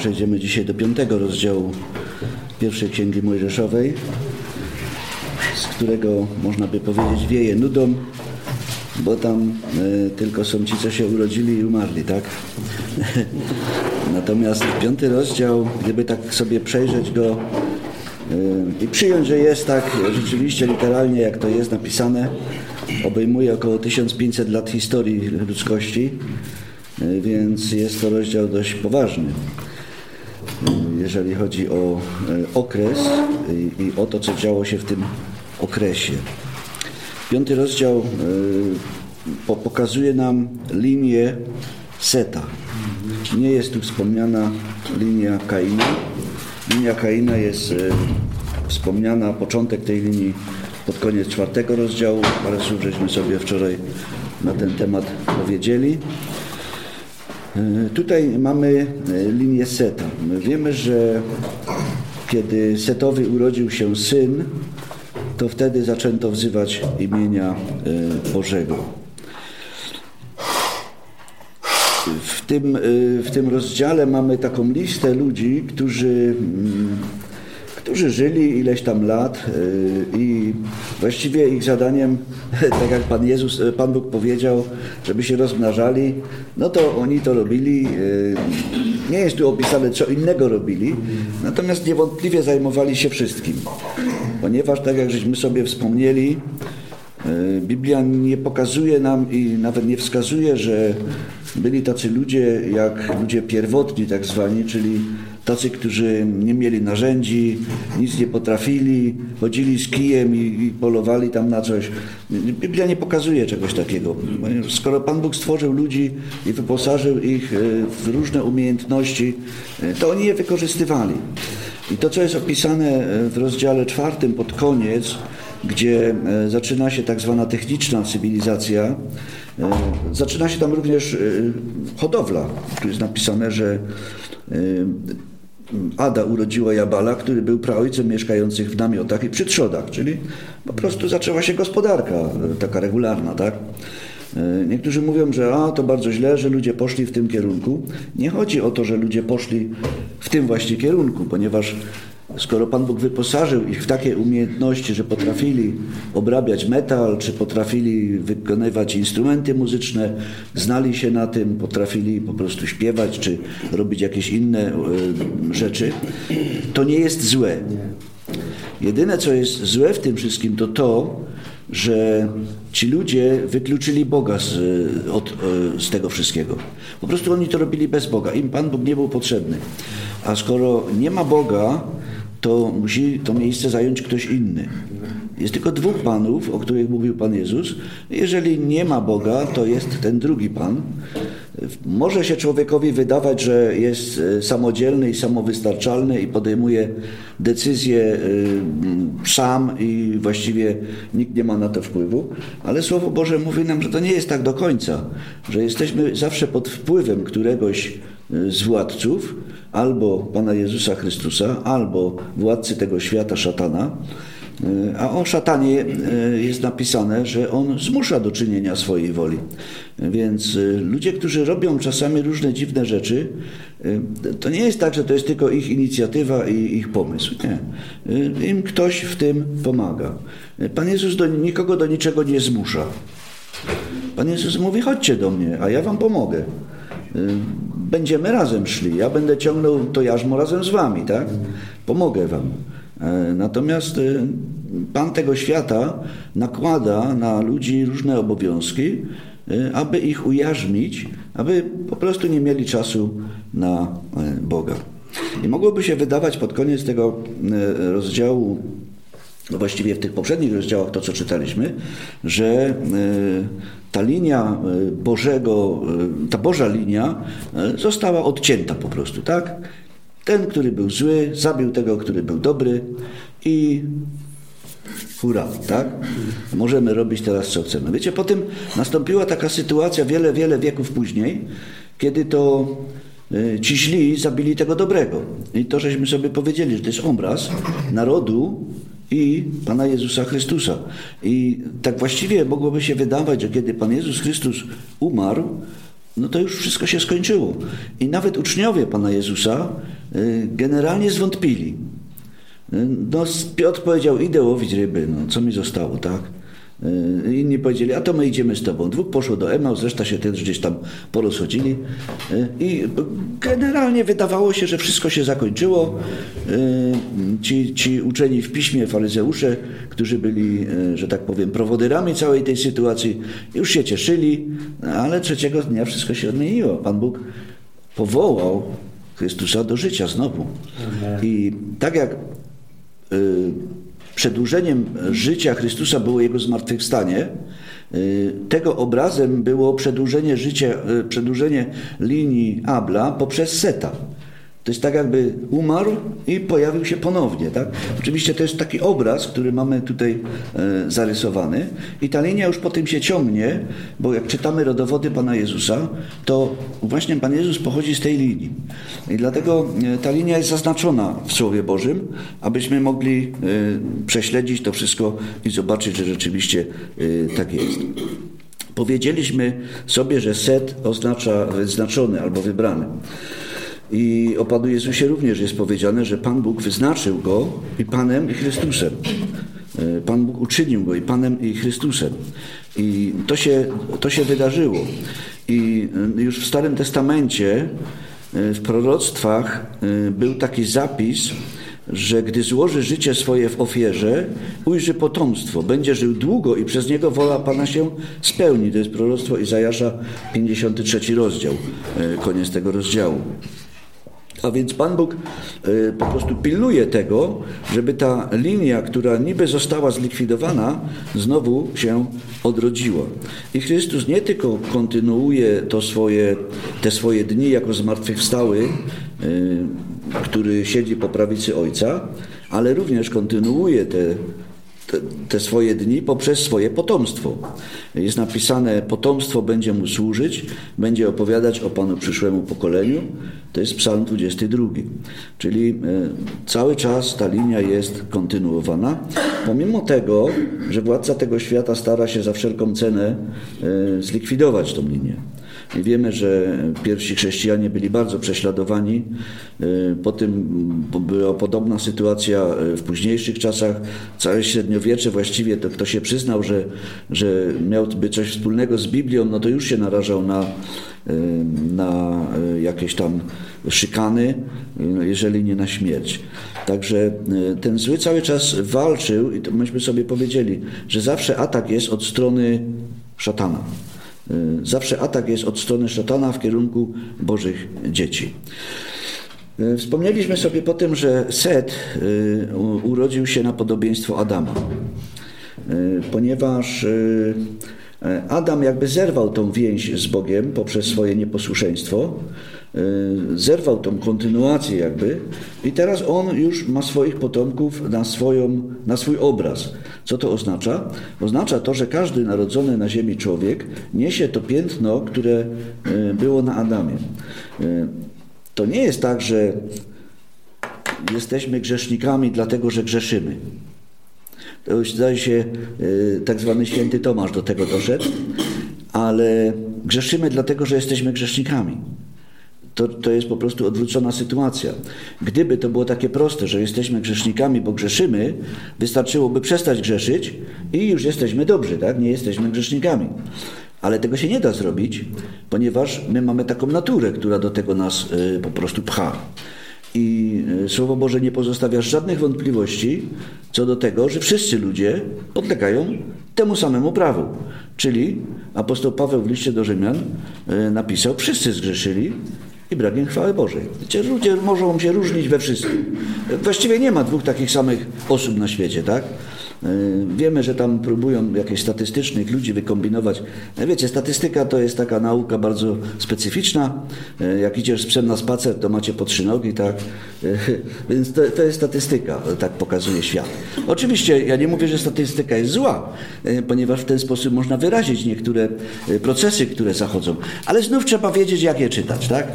przejdziemy dzisiaj do piątego rozdziału pierwszej Księgi Mojżeszowej, z którego można by powiedzieć wieje nudą, bo tam y, tylko są ci, co się urodzili i umarli, tak? Natomiast piąty rozdział, gdyby tak sobie przejrzeć go y, i przyjąć, że jest tak rzeczywiście literalnie, jak to jest napisane, obejmuje około 1500 lat historii ludzkości, y, więc jest to rozdział dość poważny jeżeli chodzi o okres i, o to, co działo się w tym okresie. Piąty rozdział po, pokazuje nam linię Seta. Nie jest tu wspomniana linia Kaina. Linia Kaina jest wspomniana, początek tej linii pod koniec czwartego rozdziału, ale słów żeśmy sobie wczoraj na ten temat powiedzieli. Tutaj mamy linię Seta. Wiemy, że kiedy Setowi urodził się syn, to wtedy zaczęto wzywać imienia Bożego. W tym, w tym rozdziale mamy taką listę ludzi, którzy, którzy żyli ileś tam lat i właściwie ich zadaniem, tak jak Pan Jezus, Pan Bóg powiedział, żeby się rozmnażali, no to oni to robili. Nie jest tu opisane, co innego robili, natomiast niewątpliwie zajmowali się wszystkim. Ponieważ, tak jak żeśmy sobie wspomnieli, Biblia nie pokazuje nam i nawet nie wskazuje, że byli tacy ludzie jak ludzie pierwotni tak zwani, czyli tacy, którzy nie mieli narzędzi, nic nie potrafili, chodzili z kijem i, i, polowali tam na coś. Biblia nie pokazuje czegoś takiego. Skoro Pan Bóg stworzył ludzi i wyposażył ich w różne umiejętności, to oni je wykorzystywali. I to, co jest opisane w rozdziale czwartym pod koniec, gdzie zaczyna się tak zwana techniczna cywilizacja, zaczyna się tam również hodowla. Tu jest napisane, że Ada urodziła Jabala, który był praojcem mieszkających w namiotach i przy trzodach, czyli po prostu zaczęła się gospodarka taka regularna, tak? Niektórzy mówią, że a, to bardzo źle, że ludzie poszli w tym kierunku. Nie chodzi o to, że ludzie poszli w tym właśnie kierunku, ponieważ skoro Pan Bóg wyposażył ich w takie umiejętności, że potrafili obrabiać metal, czy potrafili wykonywać instrumenty muzyczne, znali się na tym, potrafili po prostu śpiewać, czy robić jakieś inne rzeczy, to nie jest złe. Jedyne, co jest złe w tym wszystkim, to to, że ci ludzie wykluczyli Boga z, od, z tego wszystkiego. Po prostu oni to robili bez Boga. Im Pan Bóg nie był potrzebny. A skoro nie ma Boga, to musi to miejsce zająć ktoś inny. Jest tylko dwóch panów, o których mówił Pan Jezus. Jeżeli nie ma Boga, to jest ten drugi Pan. Może się człowiekowi wydawać, że jest samodzielny i samowystarczalny i podejmuje decyzje sam i właściwie nikt nie ma na to wpływu, ale Słowo Boże mówi nam, że to nie jest tak do końca, że jesteśmy zawsze pod wpływem któregoś z władców, albo Pana Jezusa Chrystusa, albo władcy tego świata, szatana. A o szatanie jest napisane, że on zmusza do czynienia swojej woli. Więc ludzie, którzy robią czasami różne dziwne rzeczy, to nie jest tak, że to jest tylko ich inicjatywa i ich pomysł. Nie. Im ktoś w tym pomaga. Pan Jezus do nikogo do niczego nie zmusza. Pan Jezus mówi: chodźcie do mnie, a ja wam pomogę będziemy razem szli. Ja będę ciągnął to jarzmo razem z wami, tak? Pomogę wam. Natomiast Pan tego świata nakłada na ludzi różne obowiązki, aby ich ujarzmić, aby po prostu nie mieli czasu na Boga. I mogłoby się wydawać pod koniec tego rozdziału no właściwie w tych poprzednich rozdziałach, to co czytaliśmy, że ta linia Bożego, ta Boża linia została odcięta po prostu, tak? Ten, który był zły, zabił tego, który był dobry i hura, tak? Możemy robić teraz co chcemy. Wiecie, potem nastąpiła taka sytuacja wiele, wiele wieków później, kiedy to ci źli zabili tego dobrego. I to żeśmy sobie powiedzieli, że to jest obraz narodu, i Pana Jezusa Chrystusa. I tak właściwie mogłoby się wydawać, że kiedy Pan Jezus Chrystus umarł, no to już wszystko się skończyło. I nawet uczniowie Pana Jezusa y, generalnie zwątpili. Y, no, Piotr powiedział, idę łowić ryby, no co mi zostało, tak? Y, Inni powiedzieli, a to my idziemy z tobą. Dwóch poszło do Emaus, reszta się też gdzieś tam porozchodzili. Y, I generalnie wydawało się, że wszystko się zakończyło. Y, Ci, ci uczeni w piśmie, faryzeusze, którzy byli, że tak powiem, prowodyrami całej tej sytuacji, już się cieszyli, ale trzeciego dnia wszystko się odmieniło. Pan Bóg powołał Chrystusa do życia znowu. I tak jak przedłużeniem życia Chrystusa było Jego zmartwychwstanie, y, tego obrazem było przedłużenie życia, y, przedłużenie linii Abla poprzez Seta. To jest tak, jakby umarł i pojawił się ponownie. Tak? Oczywiście to jest taki obraz, który mamy tutaj e, zarysowany, i ta linia już po tym się ciągnie, bo jak czytamy rodowody Pana Jezusa, to właśnie Pan Jezus pochodzi z tej linii. I dlatego e, ta linia jest zaznaczona w Słowie Bożym, abyśmy mogli e, prześledzić to wszystko i zobaczyć, że rzeczywiście e, tak jest. Powiedzieliśmy sobie, że set oznacza wyznaczony albo wybrany. I o Panu Jezusie również jest powiedziane, że Pan Bóg wyznaczył Go i Panem i Chrystusem. E, Pan Bóg uczynił Go i Panem i Chrystusem. I to się, to się wydarzyło. I e, już w Starym Testamencie, e, w proroctwach był taki zapis, że gdy złoży życie swoje w ofierze, ujrzy potomstwo, będzie żył długo i przez niego wola Pana się spełni. To jest proroctwo Izajasza, 53 rozdział, koniec tego rozdziału. A więc Pan Bóg y, po prostu pilnuje tego, żeby ta linia, która niby została zlikwidowana, znowu się odrodziła. I Chrystus nie tylko kontynuuje to swoje, te swoje dni jako zmartwychwstały, y, który siedzi po prawicy Ojca, ale również kontynuuje te te, swoje dni poprzez swoje potomstwo. Jest napisane, potomstwo będzie mu służyć, będzie opowiadać o Panu przyszłemu pokoleniu. To jest Psalm 22. Czyli e, cały czas ta linia jest kontynuowana, pomimo tego, że władca tego świata stara się za wszelką cenę e, zlikwidować tą linię. Wiemy, że pierwsi chrześcijanie byli bardzo prześladowani. Y, Potem była podobna sytuacja y, w późniejszych czasach. Całe średniowiecze właściwie to kto się przyznał, że, że miałby coś wspólnego z Biblią, no to już się narażał na, y, na jakieś tam szykany, jeżeli nie na śmierć. Także ten zły cały czas walczył i to myśmy sobie powiedzieli, że zawsze atak jest od strony szatana. Y, zawsze atak jest od strony szatana w kierunku Bożych dzieci. Y, wspomnieliśmy sobie po tym, że Set y, urodził się na podobieństwo Adama, ponieważ Adam jakby zerwał tą więź z Bogiem poprzez swoje nieposłuszeństwo, zerwał tą kontynuację jakby i teraz on już ma swoich potomków na, swoją, na swój obraz. Co to oznacza? Oznacza to, że każdy narodzony na ziemi człowiek niesie to piętno, które e, było na Adamie. E, to nie jest tak, że jesteśmy grzesznikami dlatego, że grzeszymy. To już zdaje się, e, tak zwany święty Tomasz do tego doszedł, ale grzeszymy dlatego, że jesteśmy grzesznikami. To, to jest po prostu odwrócona sytuacja. Gdyby to było takie proste, że jesteśmy grzesznikami, bo grzeszymy, wystarczyłoby przestać grzeszyć i już jesteśmy dobrzy, tak? Nie jesteśmy grzesznikami. Ale tego się nie da zrobić, ponieważ my mamy taką naturę, która do tego nas y, po prostu pcha. I y, Słowo Boże nie pozostawia żadnych wątpliwości co do tego, że wszyscy ludzie podlegają temu samemu prawu. Czyli apostoł Paweł w liście do Rzymian y, napisał: Wszyscy zgrzeszyli i brakiem chwały Bożej. Ludzie mogą się różnić we wszystkim. Właściwie nie ma dwóch takich samych osób na świecie, tak? E, wiemy, że tam próbują jakichś statystycznych ludzi wykombinować. E, wiecie, statystyka to jest taka nauka bardzo specyficzna. E, jak idziesz z psem na spacer, to macie po trzy nogi, tak? Więc to, to jest statystyka, tak pokazuje świat. Oczywiście ja nie mówię, że statystyka jest zła, ponieważ w ten sposób można wyrazić niektóre procesy, które zachodzą. Ale znów trzeba wiedzieć, jak je czytać, tak?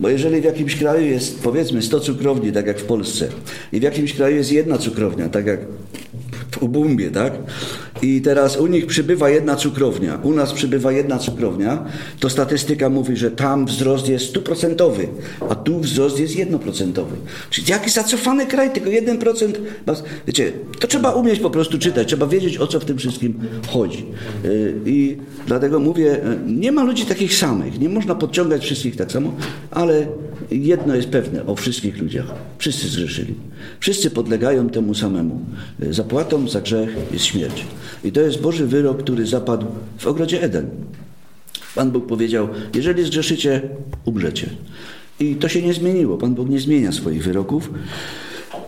Bo jeżeli w jakimś kraju jest powiedzmy 100 cukrowni, tak jak w Polsce, i w jakimś kraju jest jedna cukrownia, tak jak w Ubumbie, tak? i teraz u nich przybywa jedna cukrownia, u nas przybywa jedna cukrownia, to statystyka mówi, że tam wzrost jest stuprocentowy, a tu wzrost jest jednoprocentowy. Czyli jaki zacofany kraj, tylko 1%. Wiecie, to trzeba umieć po prostu czytać, trzeba wiedzieć o co w tym wszystkim chodzi. Y, I dlatego mówię, y, nie ma ludzi takich samych, nie można podciągać wszystkich tak samo, ale jedno jest pewne o wszystkich ludziach. Wszyscy zgrzeszyli. Wszyscy podlegają temu samemu. Zapłatą za grzech jest śmierć. I to jest Boży wyrok, który zapadł w ogrodzie Eden. Pan Bóg powiedział: Jeżeli zgrzeszycie, umrzecie. I to się nie zmieniło. Pan Bóg nie zmienia swoich wyroków,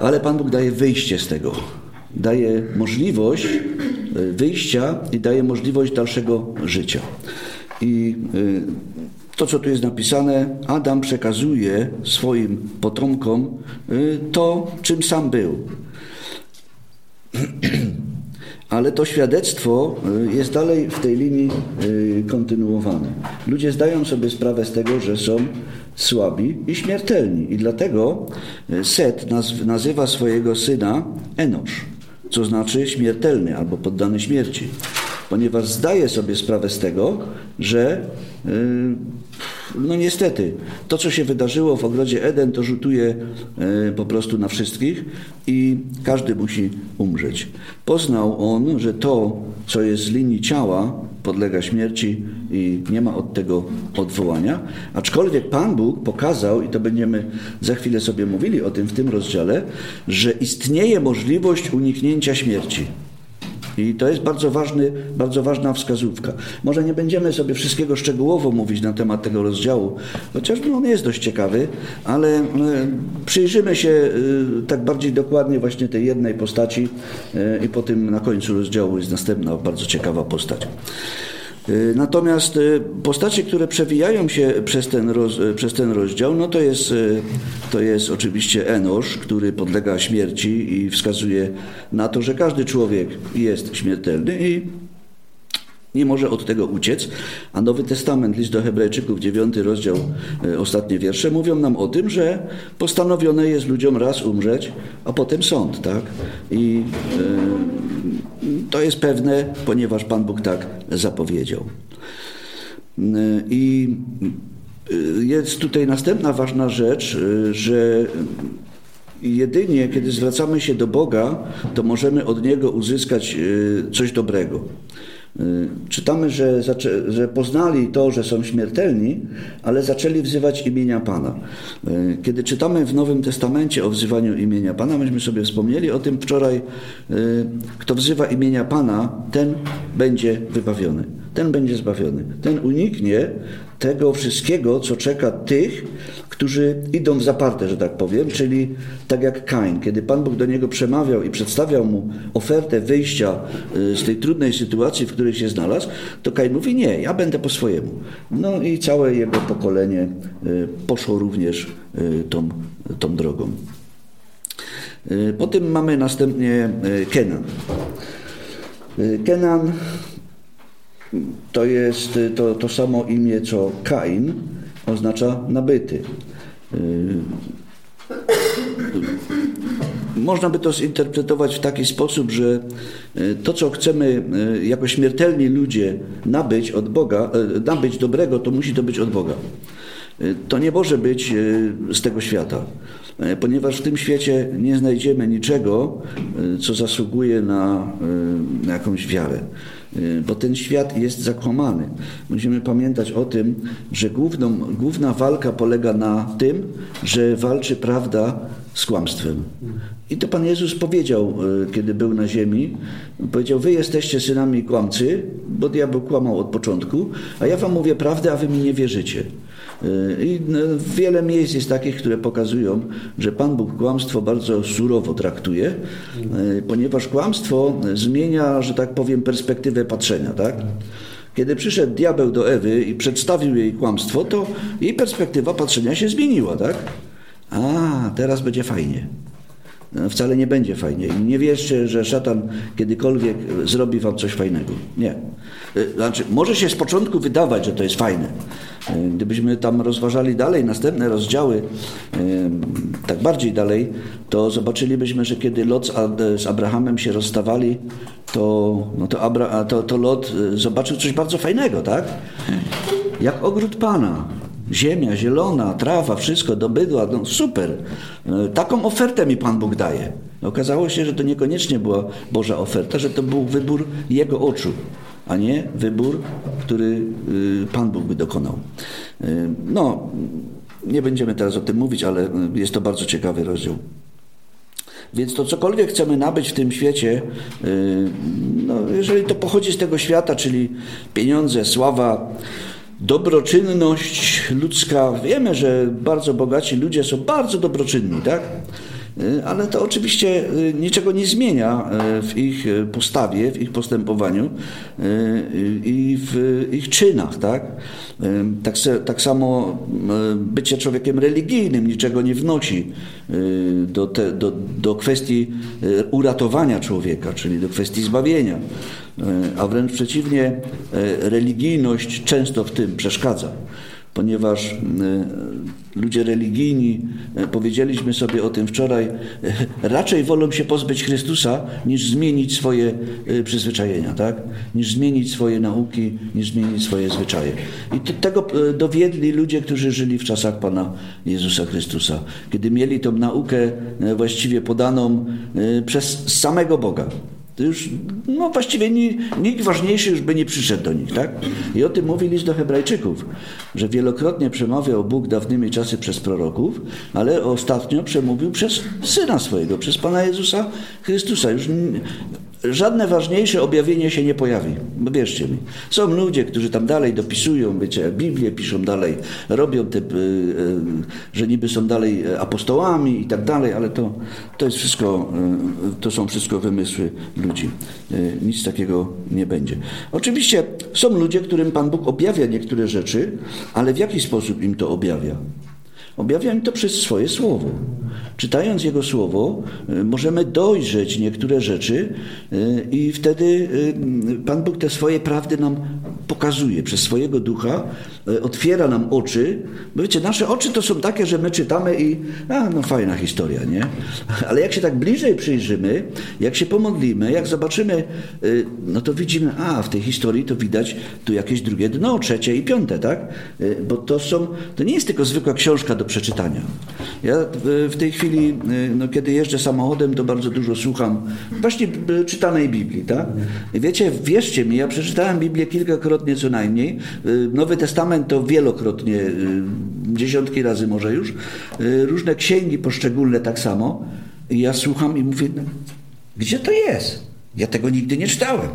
ale Pan Bóg daje wyjście z tego. Daje możliwość e, wyjścia i daje możliwość dalszego życia. I e, to, co tu jest napisane, Adam przekazuje swoim potomkom e, to, czym sam był. ale to świadectwo y, jest dalej w tej linii y, kontynuowane. Ludzie zdają sobie sprawę z tego, że są słabi i śmiertelni i dlatego y, Set nazywa swojego syna Enosz, co znaczy śmiertelny albo poddany śmierci, ponieważ zdaje sobie sprawę z tego, że no niestety, to co się wydarzyło w ogrodzie Eden, to rzutuje e, po prostu na wszystkich i każdy musi umrzeć. Poznał on, że to, co jest z linii ciała, podlega śmierci i nie ma od tego odwołania. Aczkolwiek Pan Bóg pokazał, i to będziemy za chwilę sobie mówili o tym w tym rozdziale, że istnieje możliwość uniknięcia śmierci. I to jest bardzo, ważny, bardzo ważna wskazówka. Może nie będziemy sobie wszystkiego szczegółowo mówić na temat tego rozdziału, chociaż on jest dość ciekawy, ale e, przyjrzymy się e, tak bardziej dokładnie właśnie tej jednej postaci e, i po tym na końcu rozdziału jest następna bardzo ciekawa postać. Y, natomiast y, postacie, które przewijają się przez ten, roz, y, przez ten rozdział, no to jest, to jest oczywiście Enosz, który podlega śmierci i wskazuje na to, że każdy człowiek jest śmiertelny i nie może od tego uciec, a Nowy Testament, list do Hebrajczyków, dziewiąty rozdział, ostatnie wiersze, mówią nam o tym, że postanowione jest ludziom raz umrzeć, a potem sąd, tak? I to jest pewne, ponieważ Pan Bóg tak zapowiedział. I jest tutaj następna ważna rzecz, że jedynie kiedy zwracamy się do Boga, to możemy od Niego uzyskać coś dobrego. E, czytamy, że, że poznali to, że są śmiertelni, ale zaczęli wzywać imienia Pana. E, kiedy czytamy w Nowym Testamencie o wzywaniu imienia Pana, myśmy sobie wspomnieli o tym wczoraj, kto wzywa imienia Pana, ten będzie wybawiony, ten będzie zbawiony, ten uniknie tego wszystkiego, co czeka tych, którzy idą w zaparte, że tak powiem, czyli tak jak Kain, kiedy Pan Bóg do niego przemawiał i przedstawiał mu ofertę wyjścia y, z tej trudnej sytuacji, w której się znalazł, to Kain mówi nie, ja będę po swojemu. No i całe jego pokolenie y, poszło również y, tą, tą drogą. Potem mamy następnie Kenan. Kenan to jest to, to samo imię co Kain, oznacza nabyty. Y, można by to zinterpretować w taki sposób, że y, to, co chcemy y, jako śmiertelni ludzie nabyć od Boga, nabyć dobrego, to musi to być od Boga. To nie może być z tego świata, ponieważ w tym świecie nie znajdziemy niczego, co zasługuje na, na jakąś wiarę. Y, bo ten świat jest zakłamany. Musimy pamiętać o tym, że główną, główna walka polega na tym, że walczy prawda z kłamstwem. I to Pan Jezus powiedział, y, kiedy był na ziemi, powiedział, wy jesteście synami kłamcy, bo diabeł kłamał od początku, a ja wam mówię prawdę, a wy mi nie wierzycie. Y, I no, wiele miejsc jest takich, które pokazują, że Pan Bóg kłamstwo bardzo surowo traktuje, y, ponieważ kłamstwo zmienia, że tak powiem, perspektywę patrzenia. Tak? Kiedy przyszedł diabeł do Ewy i przedstawił jej kłamstwo, to jej perspektywa patrzenia się zmieniła. Tak? A, teraz będzie fajnie. Wcale nie będzie fajnie. I nie wierzcie, że szatan kiedykolwiek zrobi wam coś fajnego. Nie. Y, znaczy, może się z początku wydawać, że to jest fajne. Y, gdybyśmy tam rozważali dalej następne rozdziały, y, tak bardziej dalej, to zobaczylibyśmy, że kiedy Lot z Abrahamem się rozstawali, to, no to, Abra, to, to Lot zobaczył coś bardzo fajnego, tak? Jak ogród Pana. Ziemia, zielona, trawa, wszystko do bydła, no super. Y, taką ofertę mi Pan Bóg daje. Okazało się, że to niekoniecznie była Boża oferta, że to był wybór Jego oczu, a nie wybór, który y, Pan Bóg by dokonał. No, nie będziemy teraz o tym mówić, ale jest to bardzo ciekawy rozdział. Więc to cokolwiek chcemy nabyć w tym świecie, no, jeżeli to pochodzi z tego świata, czyli pieniądze, sława, dobroczynność ludzka, wiemy, że bardzo bogaci ludzie są bardzo dobroczynni, tak? Y, ale to oczywiście y, niczego nie zmienia w ich postawie, w ich postępowaniu i w ich czynach, tak? Tak, tak samo bycie człowiekiem religijnym niczego nie wnosi y, do, te, do, do kwestii y, uratowania człowieka, czyli do kwestii zbawienia. Y, a wręcz przeciwnie, religijność często w tym przeszkadza ponieważ ludzie religijni, powiedzieliśmy sobie o tym wczoraj, raczej wolą się pozbyć Chrystusa, niż zmienić swoje przyzwyczajenia, tak? niż zmienić swoje nauki, niż zmienić swoje zwyczaje. I tego dowiedli ludzie, którzy żyli w czasach Pana Jezusa Chrystusa, kiedy mieli tą naukę właściwie podaną przez samego Boga to już no właściwie nikt ważniejszy już by nie przyszedł do nich, tak? I o tym mówi list do Hebrajczyków, że wielokrotnie przemawiał Bóg dawnymi czasy przez proroków, ale ostatnio przemówił przez Syna swojego, przez Pana Jezusa Chrystusa. Już żadne ważniejsze objawienie się nie pojawi. Wierzcie mi. Są ludzie, którzy tam dalej dopisują, wiecie, Biblię piszą dalej, robią te, y, y, że niby są dalej apostołami i tak dalej, ale to, to jest wszystko, y, to są wszystko wymysły ludzi. Nic takiego nie będzie. Oczywiście są ludzie, którym Pan Bóg objawia niektóre rzeczy, ale w jaki sposób im to objawia? Objawia im to przez swoje słowo. Czytając Jego słowo, y, możemy dojrzeć niektóre rzeczy y, i wtedy y, Pan Bóg te swoje prawdy nam pokazuje przez swojego ducha, otwiera nam oczy. Bo wiecie, nasze oczy to są takie, że my czytamy i a, no fajna historia, nie? Ale jak się tak bliżej przyjrzymy, jak się pomodlimy, jak zobaczymy, no to widzimy, a w tej historii to widać tu jakieś drugie dno, trzecie i piąte, tak? Bo to są, to nie jest tylko zwykła książka do przeczytania. Ja w tej chwili, no, kiedy jeżdżę samochodem, to bardzo dużo słucham właśnie czytanej Biblii, tak? Wiecie, wierzcie mi, ja przeczytałem Biblię kilkakrotnie co najmniej. Y, Nowy Testament to wielokrotnie, dziesiątki razy może już. Różne księgi poszczególne tak samo. Ja słucham i mówię, no, gdzie to jest? Ja tego nigdy nie czytałem.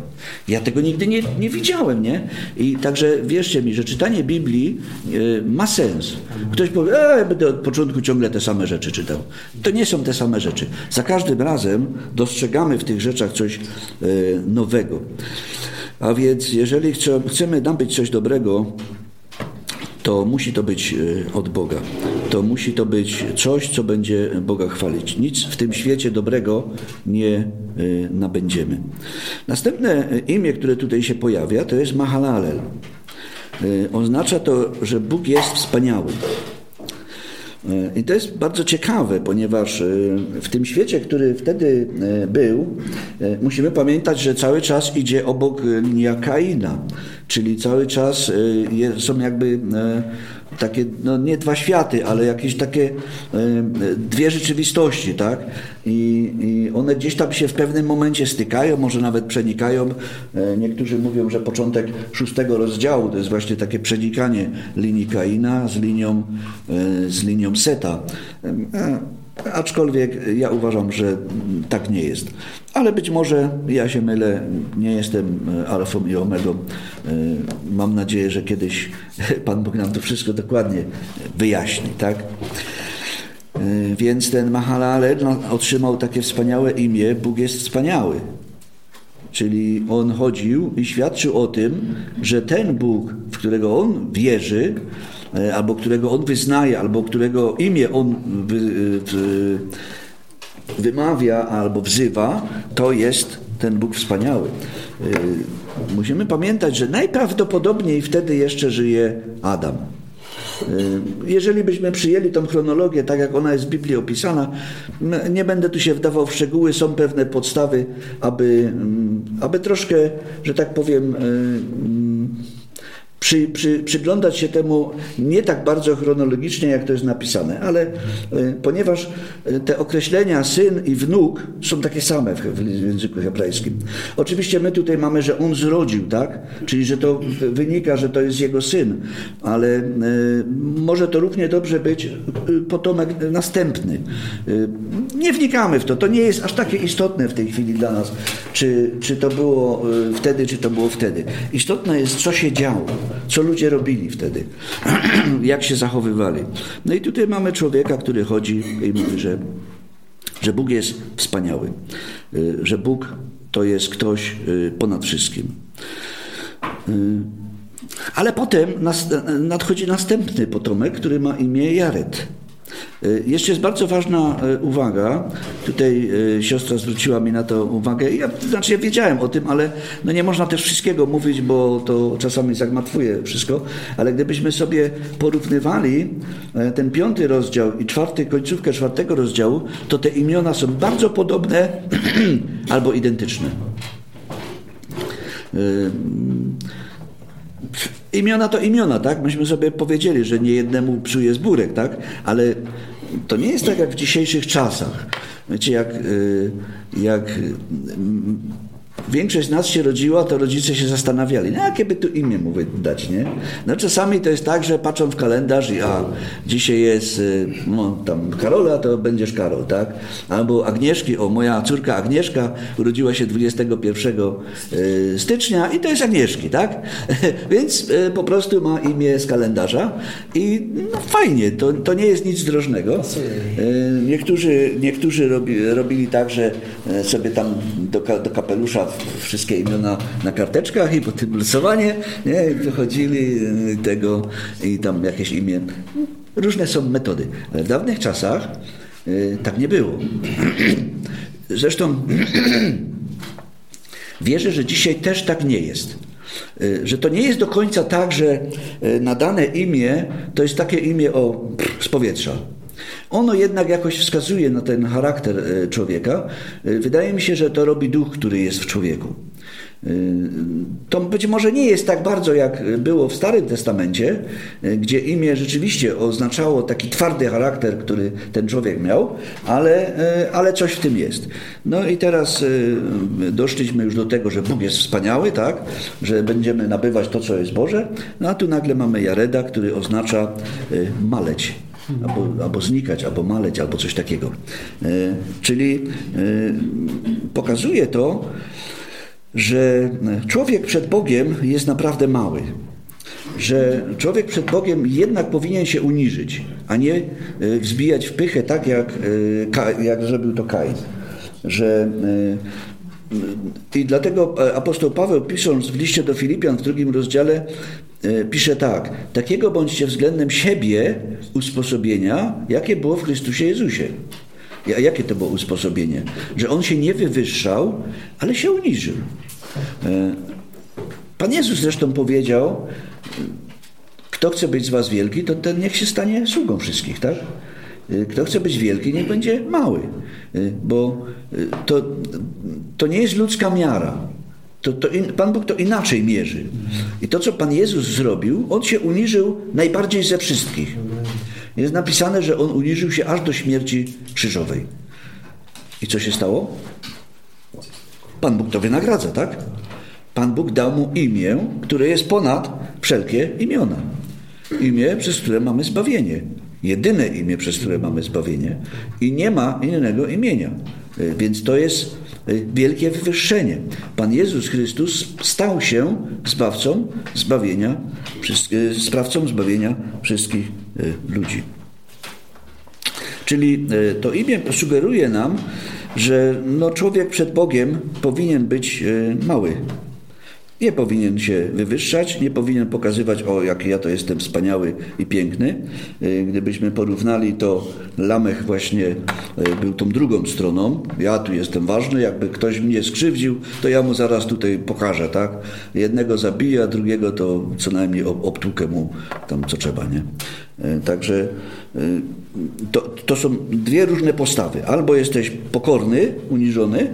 Ja tego nigdy nie, nie widziałem, nie? I także wierzcie mi, że czytanie Biblii y, ma sens. Ktoś powie, e, będę od początku ciągle te same rzeczy czytał. To nie są te same rzeczy. Za każdym razem dostrzegamy w tych rzeczach coś y, nowego. A więc jeżeli chcemy nabyć coś dobrego, to musi to być e, od Boga. To musi to być coś, co będzie Boga chwalić. Nic w tym świecie dobrego nie e, nabędziemy. Następne e, imię, które tutaj się pojawia, to jest Mahalalel. Oznacza to, że Bóg jest wspaniały. I to jest bardzo ciekawe, ponieważ w tym świecie, który wtedy był, musimy pamiętać, że cały czas idzie obok linia Kaina. Czyli cały czas są jakby takie, no nie dwa światy, ale jakieś takie y, dwie rzeczywistości, tak? I, I, one gdzieś tam się w pewnym momencie stykają, może nawet przenikają. Niektórzy mówią, że początek szóstego rozdziału to jest właśnie takie przenikanie linii Kaina z linią, z linią Seta. Aczkolwiek ja uważam, że tak nie jest. Ale być może ja się mylę, nie jestem e, alfą i omegą. E, mam nadzieję, że kiedyś Pan Bóg nam to wszystko dokładnie wyjaśni, tak? E, więc ten Mahalalel otrzymał takie wspaniałe imię, Bóg jest wspaniały. Czyli on chodził i świadczył o tym, że ten Bóg, w którego on wierzy, albo którego on wyznaje, albo którego imię on wy, wy, wymawia albo wzywa, to jest ten Bóg wspaniały. E, musimy pamiętać, że najprawdopodobniej wtedy jeszcze żyje Adam. Jeżeli byśmy przyjęli tą chronologię, tak jak ona jest w Biblii opisana, nie będę tu się wdawał w szczegóły, są pewne podstawy, aby, aby troszkę, że tak powiem, przy, przy, przyglądać się temu nie tak bardzo chronologicznie, jak to jest napisane, ale e, ponieważ e, te określenia syn i wnuk są takie same w, w języku hebrajskim. Oczywiście my tutaj mamy, że on zrodził, tak? Czyli, że to wynika, że to jest jego syn, ale y, może to równie dobrze być potomek następny. Nie wnikamy w to, to nie jest aż takie istotne w tej chwili dla nas, czy, czy to było wtedy, czy to było wtedy. Istotne jest, co się działo co ludzie robili wtedy, jak się zachowywali. No i tutaj mamy człowieka, który chodzi i mówi, że, że Bóg jest wspaniały, y, że Bóg to jest ktoś y, ponad wszystkim. Y, ale potem nadchodzi następny potomek, który ma imię Jared. Y, jeszcze jest bardzo ważna y, uwaga. Tutaj y, siostra zwróciła mi na to uwagę. Ja, znaczy ja wiedziałem o tym, ale no nie można też wszystkiego mówić, bo to czasami zagmatwuje wszystko. Ale gdybyśmy sobie porównywali ten piąty rozdział i czwarty, końcówkę czwartego rozdziału, to te imiona są bardzo podobne albo identyczne. Imiona to imiona, tak? Myśmy sobie powiedzieli, że nie jednemu psuje zbórek, tak? Ale to nie jest tak jak w dzisiejszych czasach. Wiecie, jak, y, jak większość z nas się rodziła, to rodzice się zastanawiali, no jakie by tu imię mu dać, nie? No czasami to jest tak, że patrzą w kalendarz i a, dzisiaj jest y, no, tam Karola, to będziesz Karol, tak? Albo Agnieszki, o moja córka Agnieszka urodziła się 21 y, stycznia i to jest Agnieszki, tak? Więc y, po prostu ma imię z kalendarza i no, fajnie, to, to nie jest nic drożnego. Niektórzy, niektórzy robi, robili tak, że sobie tam do, do kapelusza wszystkie imiona na karteczkach i potem losowanie, nie, i wychodzili y, tego i tam jakieś imię. Różne są metody, ale w dawnych czasach y, tak nie było. Zresztą wierzę, że dzisiaj też tak nie jest. Y, że to nie jest do końca tak, że nadane imię to jest takie imię o, z powietrza. Ono jednak jakoś wskazuje na ten charakter e, człowieka. E, wydaje mi się, że to robi duch, który jest w człowieku. E, to być może nie jest tak bardzo, jak było w Starym Testamencie, gdzie imię rzeczywiście oznaczało taki twardy charakter, który ten człowiek miał, ale, ale coś w tym jest. No i teraz doszliśmy już do tego, że Bóg jest wspaniały, tak? że będziemy nabywać to, co jest Boże, no a tu nagle mamy Jareda, który oznacza maleć albo, albo znikać, albo maleć, albo coś takiego. E, czyli e, pokazuje to, że człowiek przed Bogiem jest naprawdę mały. Że człowiek przed Bogiem jednak powinien się uniżyć, a nie e, wzbijać w pychę tak, jak, jak zrobił to Kain. Że i dlatego apostoł Paweł pisząc w liście do Filipian w drugim rozdziale pisze tak: Takiego bądźcie względem siebie usposobienia, jakie było w Chrystusie Jezusie. A jakie to było usposobienie? Że on się nie wywyższał, ale się uniżył. E, Pan Jezus zresztą powiedział: Kto chce być z Was wielki, to ten niech się stanie sługą wszystkich, tak? E, kto chce być wielki, niech będzie mały, bo to, to nie jest ludzka miara. To, to in, Pan Bóg to inaczej mierzy. I to, co Pan Jezus zrobił, On się uniżył najbardziej ze wszystkich. Jest napisane, że On uniżył się aż do śmierci krzyżowej. I co się stało? Pan Bóg to wynagradza, tak? Pan Bóg dał mu imię, które jest ponad wszelkie imiona. Imię, przez które mamy zbawienie. Jedyne imię, przez które mamy zbawienie. I nie ma innego imienia. Więc to jest Y, wielkie wywyższenie. Pan Jezus Chrystus stał się zbawcą zbawienia, y, sprawcą zbawienia wszystkich y, ludzi. Czyli to imię sugeruje nam, że no człowiek przed Bogiem powinien być mały, nie powinien się wywyższać, nie powinien pokazywać, o jaki ja to jestem wspaniały i piękny. Y, gdybyśmy porównali to, Lamech właśnie y, był tą drugą stroną. Ja tu jestem ważny, jakby ktoś mnie skrzywdził, to ja mu zaraz tutaj pokażę, tak? Jednego zabiję, a drugiego to co najmniej obtłukę mu tam co trzeba, nie? Także to, to są dwie różne postawy. Albo jesteś pokorny, uniżony,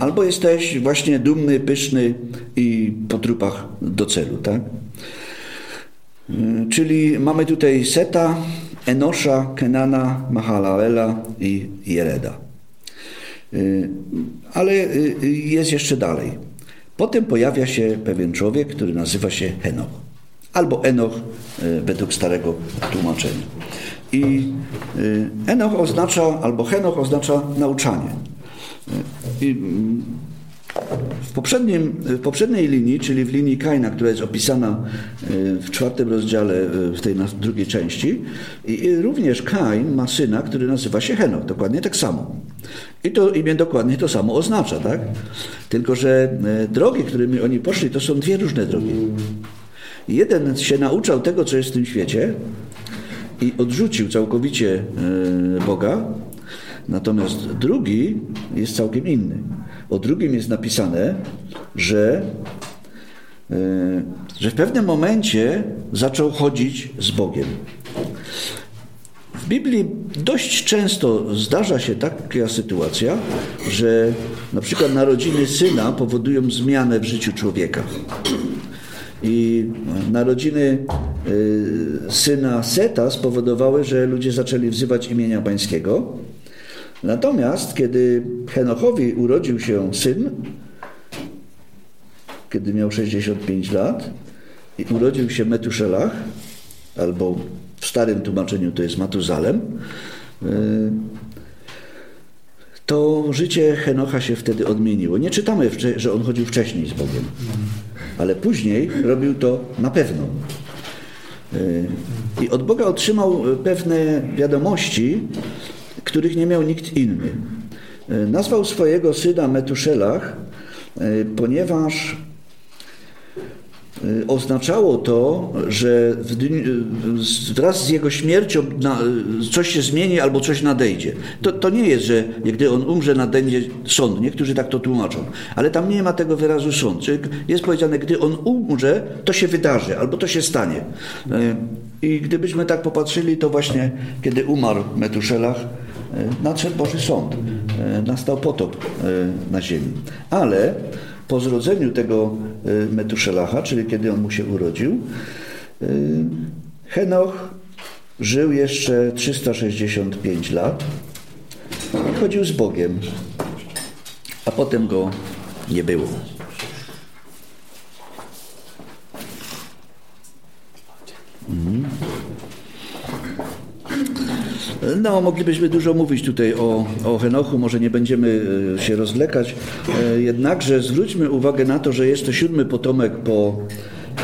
albo jesteś właśnie dumny, pyszny i po trupach do celu. Tak? Czyli mamy tutaj Seta, Enosza, Kenana, Mahalaela i Jereda. Ale jest jeszcze dalej. Potem pojawia się pewien człowiek, który nazywa się Henoch. Albo Enoch według starego tłumaczenia. I Enoch oznacza, albo Henoch oznacza nauczanie. I w, poprzednim, w poprzedniej linii, czyli w linii Kaina, która jest opisana e, w czwartym rozdziale, e, w tej drugiej części, i również Kain ma syna, który nazywa się Henok, dokładnie tak samo. I to imię dokładnie to samo oznacza, tak? Tylko, że e, drogi, którymi oni poszli, to są dwie różne drogi. Jeden się nauczał tego, co jest w tym świecie i odrzucił całkowicie Boga, natomiast drugi jest całkiem inny. O drugim jest napisane, że, e, że w pewnym momencie zaczął chodzić z Bogiem. W Biblii dość często zdarza się taka sytuacja, że na przykład narodziny syna powodują zmianę w życiu człowieka. I narodziny e, syna Seta spowodowały, że ludzie zaczęli wzywać imienia pańskiego. Natomiast kiedy Henochowi urodził się syn, kiedy miał 65 lat, i urodził się Metuszelach, albo w starym tłumaczeniu to jest Matuzalem, y, to życie Henocha się wtedy odmieniło. Nie czytamy, że on chodził wcześniej z Bogiem, ale później robił to na pewno. Y, I od Boga otrzymał pewne wiadomości, których nie miał nikt inny. E, nazwał swojego syna Metuszelach, e, ponieważ e, oznaczało to, że wraz z jego śmiercią coś się zmieni albo coś nadejdzie. To, to nie jest, że gdy on umrze, nadejdzie sąd. Niektórzy tak to tłumaczą. Ale tam nie ma tego wyrazu sąd. Jest powiedziane, gdy on umrze, to się wydarzy albo to się stanie. I gdybyśmy tak popatrzyli, to właśnie kiedy umarł Metuszelach, nadszedł Boży Sąd, e, nastał potop e, na ziemi. Ale po zrodzeniu tego Metuszelacha, czyli kiedy on mu się urodził, Henoch żył jeszcze 365 lat i chodził z Bogiem, a potem go nie było. No, moglibyśmy dużo mówić tutaj o, o Henochu, może nie będziemy e, się rozwlekać, e, jednakże zwróćmy uwagę na to, że jest to siódmy potomek po, e,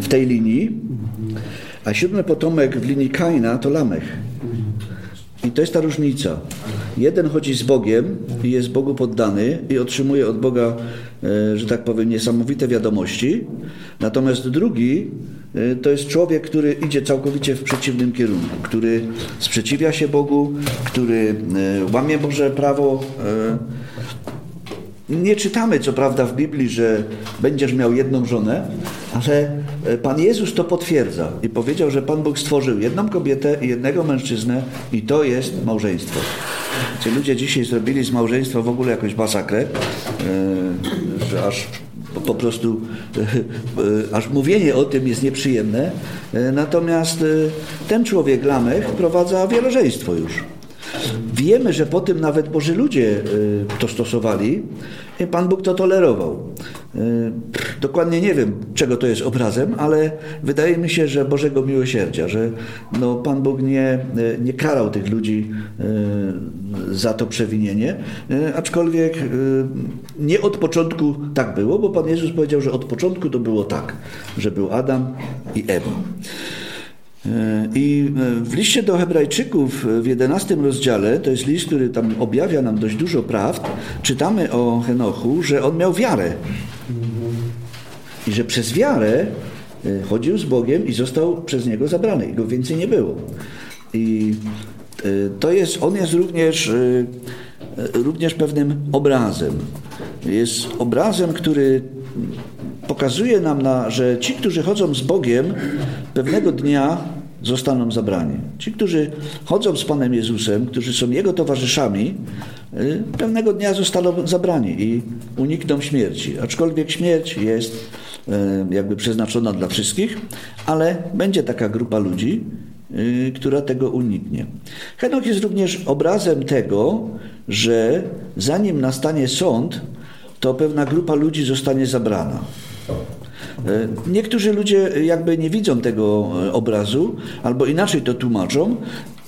w tej linii, a siódmy potomek w linii Kaina to Lamech. I to jest ta różnica. Jeden chodzi z Bogiem i jest Bogu poddany i otrzymuje od Boga, że tak powiem, niesamowite wiadomości, natomiast drugi to jest człowiek, który idzie całkowicie w przeciwnym kierunku, który sprzeciwia się Bogu, który y, łamie Boże prawo. Y, nie czytamy, co prawda, w Biblii, że będziesz miał jedną żonę, ale Pan Jezus to potwierdza i powiedział, że Pan Bóg stworzył jedną kobietę i jednego mężczyznę i to jest małżeństwo. Ci ludzie dzisiaj zrobili z małżeństwa w ogóle jakąś masakrę, że aż po prostu e, e, aż mówienie o tym jest nieprzyjemne. E, natomiast ten człowiek, Lamech, wprowadza wielożeństwo już. Wiemy, że po tym nawet Boży ludzie to stosowali Pan Bóg to tolerował. Dokładnie nie wiem, czego to jest obrazem, ale wydaje mi się, że Bożego miłosierdzia, że no, Pan Bóg nie, nie karał tych ludzi za to przewinienie, aczkolwiek nie od początku tak było, bo Pan Jezus powiedział, że od początku to było tak, że był Adam i Ewa. I w liście do Hebrajczyków w 11 rozdziale, to jest list, który tam objawia nam dość dużo prawd, czytamy o Henochu, że on miał wiarę. I że przez wiarę e, chodził z Bogiem i został przez niego zabrany. I go więcej nie było. I e, to jest, on jest również, e, również pewnym obrazem. Jest obrazem, który pokazuje nam, na, że ci, którzy chodzą z Bogiem, pewnego dnia zostaną zabrani. Ci, którzy chodzą z Panem Jezusem, którzy są Jego towarzyszami, y, pewnego dnia zostaną zabrani i unikną śmierci. Aczkolwiek śmierć jest y, jakby przeznaczona dla wszystkich, ale będzie taka grupa ludzi, y, która tego uniknie. Henok jest również obrazem tego, że zanim nastanie sąd, to pewna grupa ludzi zostanie zabrana. E, niektórzy ludzie jakby nie widzą tego e, obrazu, albo inaczej to tłumaczą.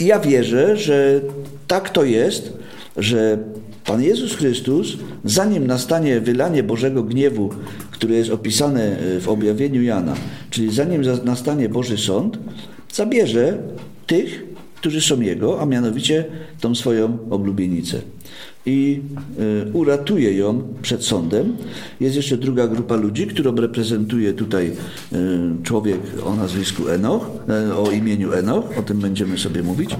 Ja wierzę, że tak to jest, że Pan Jezus Chrystus, zanim nastanie wylanie Bożego gniewu, które jest opisane e, w objawieniu Jana, czyli zanim nastanie Boży Sąd, zabierze tych, którzy są Jego, a mianowicie tą swoją oblubienicę i e, uratuje ją przed sądem. Jest jeszcze druga grupa ludzi, którą reprezentuje tutaj e, człowiek o nazwisku Enoch, e, o imieniu Enoch, o tym będziemy sobie mówić.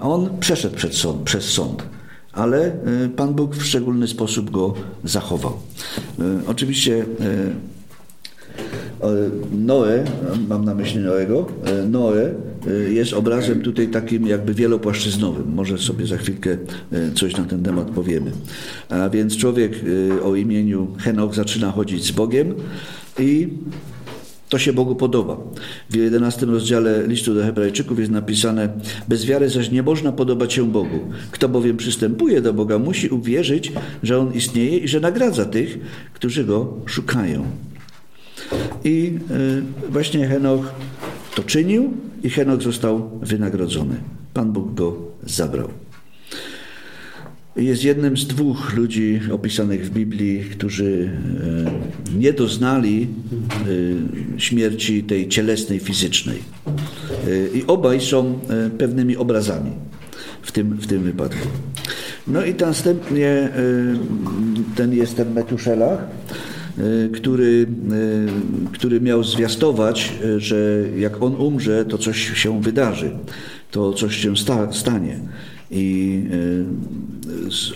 On przeszedł przed sąd, przez sąd ale Pan Bóg w szczególny sposób go zachował. Oczywiście Noe, mam na myśli Noego, Noe jest obrazem tutaj takim jakby wielopłaszczyznowym. Może sobie za chwilkę coś na ten temat powiemy. A więc człowiek o imieniu Henok zaczyna chodzić z Bogiem i to się Bogu podoba. W 11 rozdziale listu do Hebrajczyków jest napisane: Bez wiary zaś nie można podobać się Bogu. Kto bowiem przystępuje do Boga, musi uwierzyć, że On istnieje i że nagradza tych, którzy Go szukają. I y, właśnie Henoch to czynił i Henoch został wynagrodzony. Pan Bóg go zabrał. Jest jednym z dwóch ludzi opisanych w Biblii, którzy y, nie doznali y, śmierci tej cielesnej, fizycznej. I obaj są pewnymi obrazami w tym, w tym wypadku. No i następnie ten jest ten Metuszelach, E, który, e, który miał zwiastować, e, że jak on umrze, to coś się wydarzy, to coś się sta, stanie. I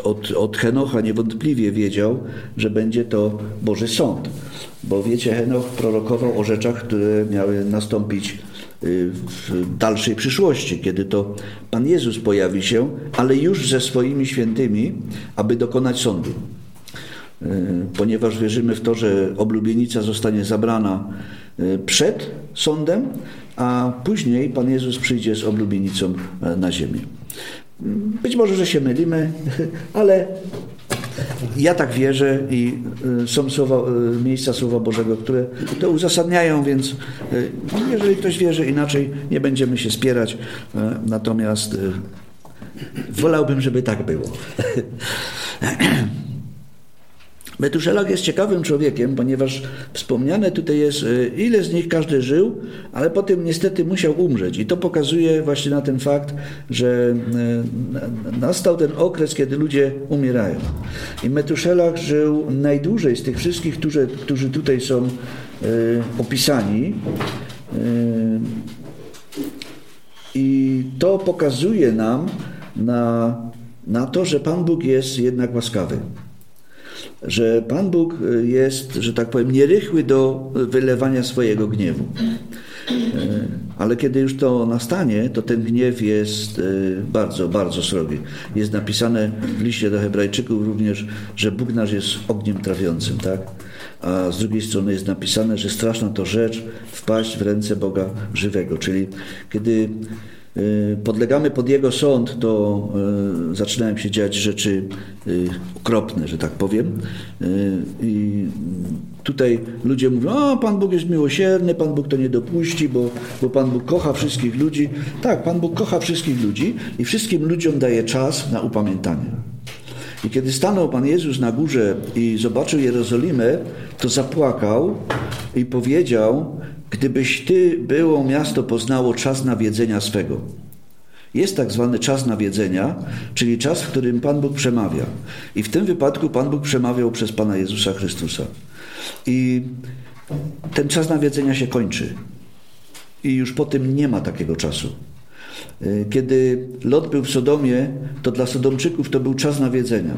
od, od Henocha niewątpliwie wiedział, że będzie to Boży Sąd. Bo wiecie, Henoch prorokował o rzeczach, które miały nastąpić w dalszej przyszłości, kiedy to Pan Jezus pojawi się, ale już ze swoimi świętymi, aby dokonać sądu. E, ponieważ wierzymy w to, że oblubienica zostanie zabrana e, przed sądem, a później Pan Jezus przyjdzie z oblubienicą e, na ziemię. Być może, że się mylimy, ale ja tak wierzę i są słowa, miejsca Słowa Bożego, które to uzasadniają, więc jeżeli ktoś wierzy inaczej, nie będziemy się spierać. Natomiast wolałbym, żeby tak było. Metuszelach jest ciekawym człowiekiem, ponieważ wspomniane tutaj jest, e, ile z nich każdy żył, ale potem niestety musiał umrzeć. I to pokazuje właśnie na ten fakt, że e, nastał ten okres, kiedy ludzie umierają. I Metuszelach żył najdłużej z tych wszystkich, którzy, którzy tutaj są e, opisani. I to pokazuje nam na, na to, że Pan Bóg jest jednak łaskawy że Pan Bóg y, jest, że tak powiem, nierychły do wylewania swojego gniewu. Y, ale kiedy już to nastanie, to ten gniew jest y, bardzo, bardzo srogi. Jest napisane w liście do Hebrajczyków również, że Bóg nasz jest ogniem trawiącym, tak? A z drugiej strony jest napisane, że straszna to rzecz wpaść w ręce Boga żywego. Czyli kiedy podlegamy pod jego sąd, to y, zaczynają się dziać rzeczy y, okropne, że tak powiem. I tutaj ludzie mówią, a Pan Bóg jest miłosierny, Pan Bóg to nie dopuści, bo, bo Pan Bóg kocha wszystkich ludzi. Tak, Pan Bóg kocha wszystkich ludzi i wszystkim ludziom daje czas na upamiętanie. I kiedy stanął Pan Jezus na górze i zobaczył Jerozolimę, to zapłakał i powiedział, Gdybyś Ty było miasto poznało czas nawiedzenia swego. Jest tak zwany czas nawiedzenia, czyli czas, w którym Pan Bóg przemawia. I w tym wypadku Pan Bóg przemawiał przez Pana Jezusa Chrystusa. I ten czas nawiedzenia się kończy. I już po tym nie ma takiego czasu. Kiedy Lot był w Sodomie, to dla Sodomczyków to był czas nawiedzenia.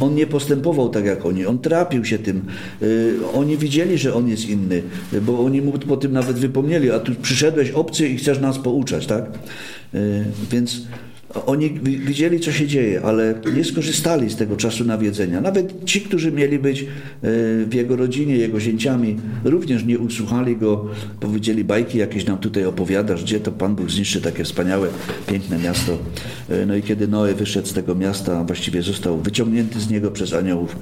On nie postępował tak jak oni, on trapił się tym. Oni widzieli, że on jest inny, bo oni mu po tym nawet wypomnieli, a tu przyszedłeś obcy i chcesz nas pouczać, tak? Więc oni widzieli, co się dzieje, ale nie skorzystali z tego czasu nawiedzenia. Nawet ci, którzy mieli być e, w jego rodzinie, jego zięciami, również nie usłuchali go, powiedzieli bajki jakieś nam tutaj opowiadasz, gdzie to Pan Bóg zniszczy takie wspaniałe, piękne miasto. E, no i kiedy Noe wyszedł z tego miasta, właściwie został wyciągnięty z niego przez aniołów,